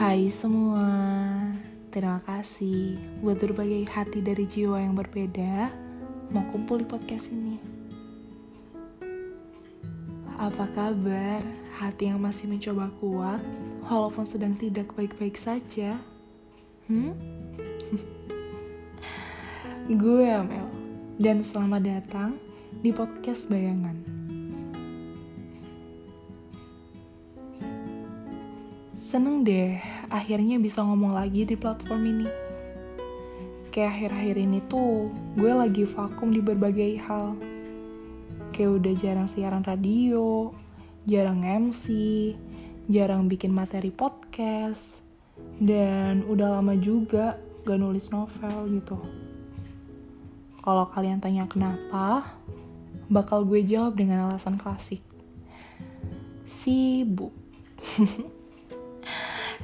Hai semua, terima kasih buat berbagai hati dari jiwa yang berbeda mau kumpul di podcast ini. Apa kabar hati yang masih mencoba kuat walaupun sedang tidak baik-baik saja? Hmm? Gue Amel dan selamat datang di podcast Bayangan. Seneng deh akhirnya bisa ngomong lagi di platform ini. Kayak akhir-akhir ini tuh gue lagi vakum di berbagai hal. Kayak udah jarang siaran radio, jarang MC, jarang bikin materi podcast, dan udah lama juga gak nulis novel gitu. Kalau kalian tanya kenapa, bakal gue jawab dengan alasan klasik. Sibuk.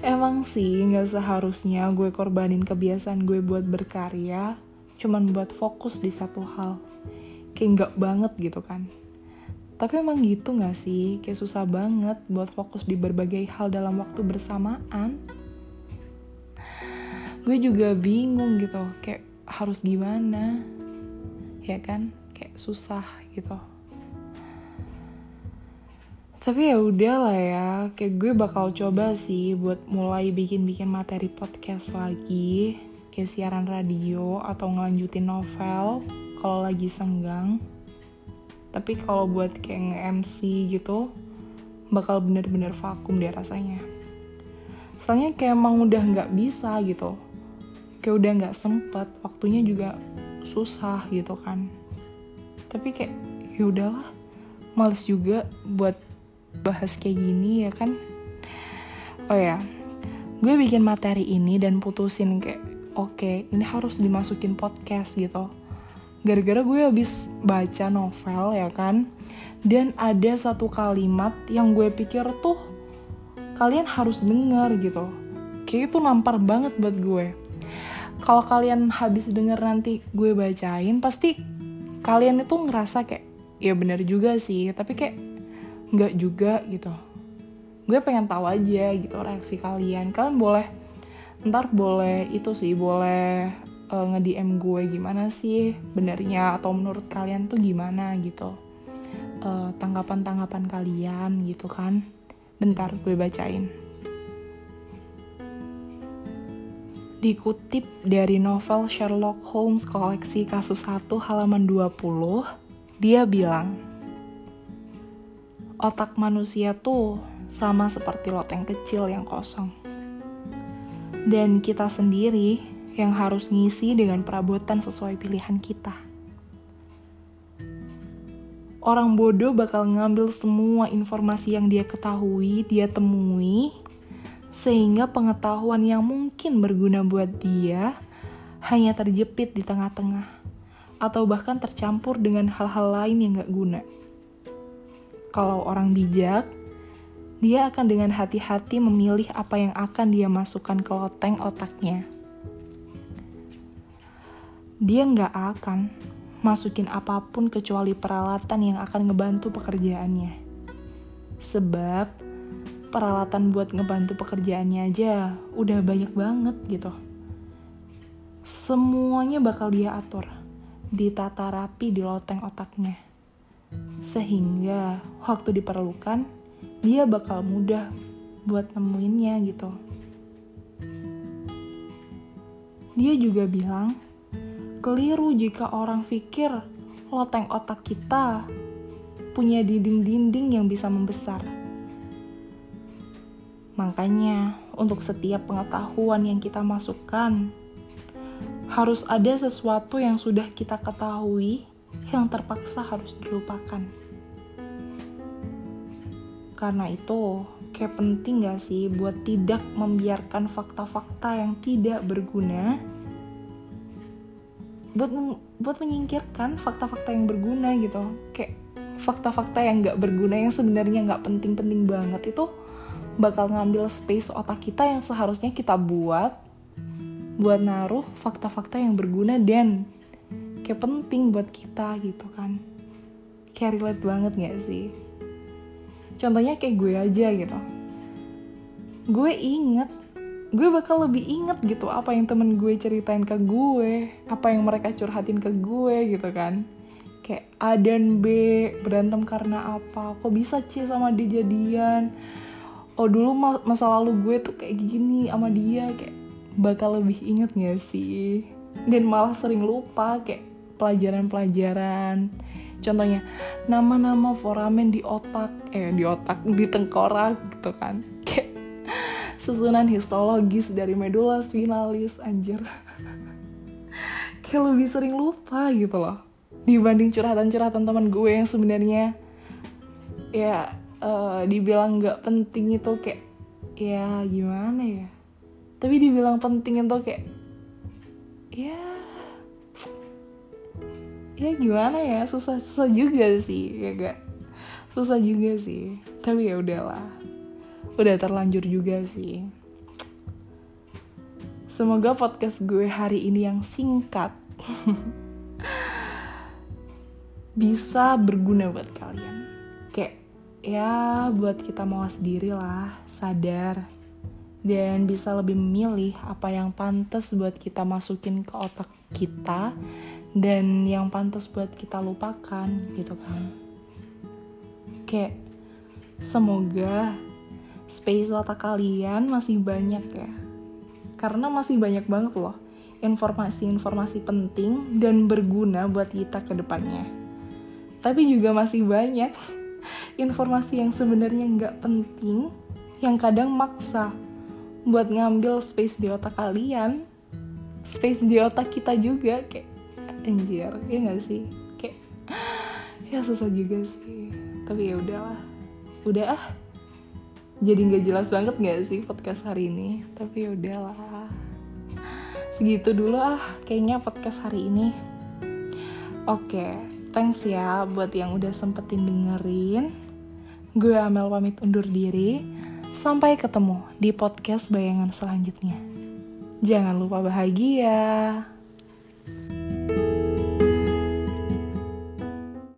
Emang sih nggak seharusnya gue korbanin kebiasaan gue buat berkarya cuman buat fokus di satu hal. Kayak nggak banget gitu kan. Tapi emang gitu nggak sih? Kayak susah banget buat fokus di berbagai hal dalam waktu bersamaan. Gue juga bingung gitu, kayak harus gimana. Ya kan? Kayak susah gitu tapi ya udah lah ya kayak gue bakal coba sih buat mulai bikin-bikin materi podcast lagi kayak siaran radio atau ngelanjutin novel kalau lagi senggang. Tapi kalau buat kayak nge-MC gitu bakal bener-bener vakum deh rasanya. Soalnya kayak emang udah nggak bisa gitu. Kayak udah nggak sempet waktunya juga susah gitu kan. Tapi kayak ya udahlah males juga buat bahas kayak gini ya kan? Oh ya gue bikin materi ini dan putusin kayak oke okay, ini harus dimasukin podcast gitu. Gara-gara gue habis baca novel ya kan? Dan ada satu kalimat yang gue pikir tuh kalian harus denger gitu. Kayak itu nampar banget buat gue. Kalau kalian habis denger nanti gue bacain pasti kalian itu ngerasa kayak ya bener juga sih tapi kayak nggak juga gitu. Gue pengen tahu aja gitu reaksi kalian. Kalian boleh ntar boleh itu sih boleh uh, nge DM gue gimana sih benernya atau menurut kalian tuh gimana gitu. Uh, tanggapan-tanggapan kalian gitu kan. Bentar gue bacain. Dikutip dari novel Sherlock Holmes koleksi kasus 1 halaman 20 dia bilang otak manusia tuh sama seperti loteng kecil yang kosong. Dan kita sendiri yang harus ngisi dengan perabotan sesuai pilihan kita. Orang bodoh bakal ngambil semua informasi yang dia ketahui, dia temui, sehingga pengetahuan yang mungkin berguna buat dia hanya terjepit di tengah-tengah, atau bahkan tercampur dengan hal-hal lain yang gak guna kalau orang bijak, dia akan dengan hati-hati memilih apa yang akan dia masukkan ke loteng otaknya. Dia nggak akan masukin apa pun kecuali peralatan yang akan ngebantu pekerjaannya. Sebab peralatan buat ngebantu pekerjaannya aja udah banyak banget gitu. Semuanya bakal dia atur, ditata rapi di loteng otaknya sehingga waktu diperlukan dia bakal mudah buat nemuinnya gitu. Dia juga bilang, keliru jika orang pikir loteng otak kita punya dinding-dinding yang bisa membesar. Makanya, untuk setiap pengetahuan yang kita masukkan, harus ada sesuatu yang sudah kita ketahui yang terpaksa harus dilupakan. Karena itu, kayak penting gak sih buat tidak membiarkan fakta-fakta yang tidak berguna buat buat menyingkirkan fakta-fakta yang berguna gitu kayak fakta-fakta yang gak berguna yang sebenarnya gak penting-penting banget itu bakal ngambil space otak kita yang seharusnya kita buat buat naruh fakta-fakta yang berguna dan kayak penting buat kita gitu kan. Kayak relate banget gak sih? Contohnya kayak gue aja gitu. Gue inget gue bakal lebih inget gitu apa yang temen gue ceritain ke gue apa yang mereka curhatin ke gue gitu kan. Kayak A dan B berantem karena apa? Kok bisa C sama D jadian? Oh dulu masa lalu gue tuh kayak gini sama dia kayak bakal lebih inget gak sih? Dan malah sering lupa kayak pelajaran-pelajaran. Contohnya nama-nama foramen di otak eh di otak di tengkorak gitu kan. Kayak susunan histologis dari medula spinalis anjir. Kayak lebih sering lupa gitu loh dibanding curhatan-curhatan teman gue yang sebenarnya ya uh, dibilang nggak penting itu kayak ya gimana ya. Tapi dibilang penting itu kayak ya ya gimana ya? Susah susah juga sih ya gak susah juga sih tapi ya udahlah. Udah terlanjur juga sih. Semoga podcast gue hari ini yang singkat bisa berguna buat kalian. Kayak ya buat kita mau sendiri lah sadar. Dan bisa lebih memilih apa yang pantas buat kita masukin ke otak kita dan yang pantas buat kita lupakan gitu kan. Kayak semoga space otak kalian masih banyak ya. Karena masih banyak banget loh informasi-informasi penting dan berguna buat kita ke depannya. Tapi juga masih banyak informasi yang sebenarnya nggak penting yang kadang maksa buat ngambil space di otak kalian space di otak kita juga kayak anjir ya nggak sih kayak ya susah juga sih tapi ya udahlah udah ah jadi nggak jelas banget nggak sih podcast hari ini tapi ya udahlah segitu dulu ah kayaknya podcast hari ini oke thanks ya buat yang udah sempetin dengerin. Gue Amel pamit undur diri. Sampai ketemu di podcast bayangan selanjutnya. Jangan lupa bahagia.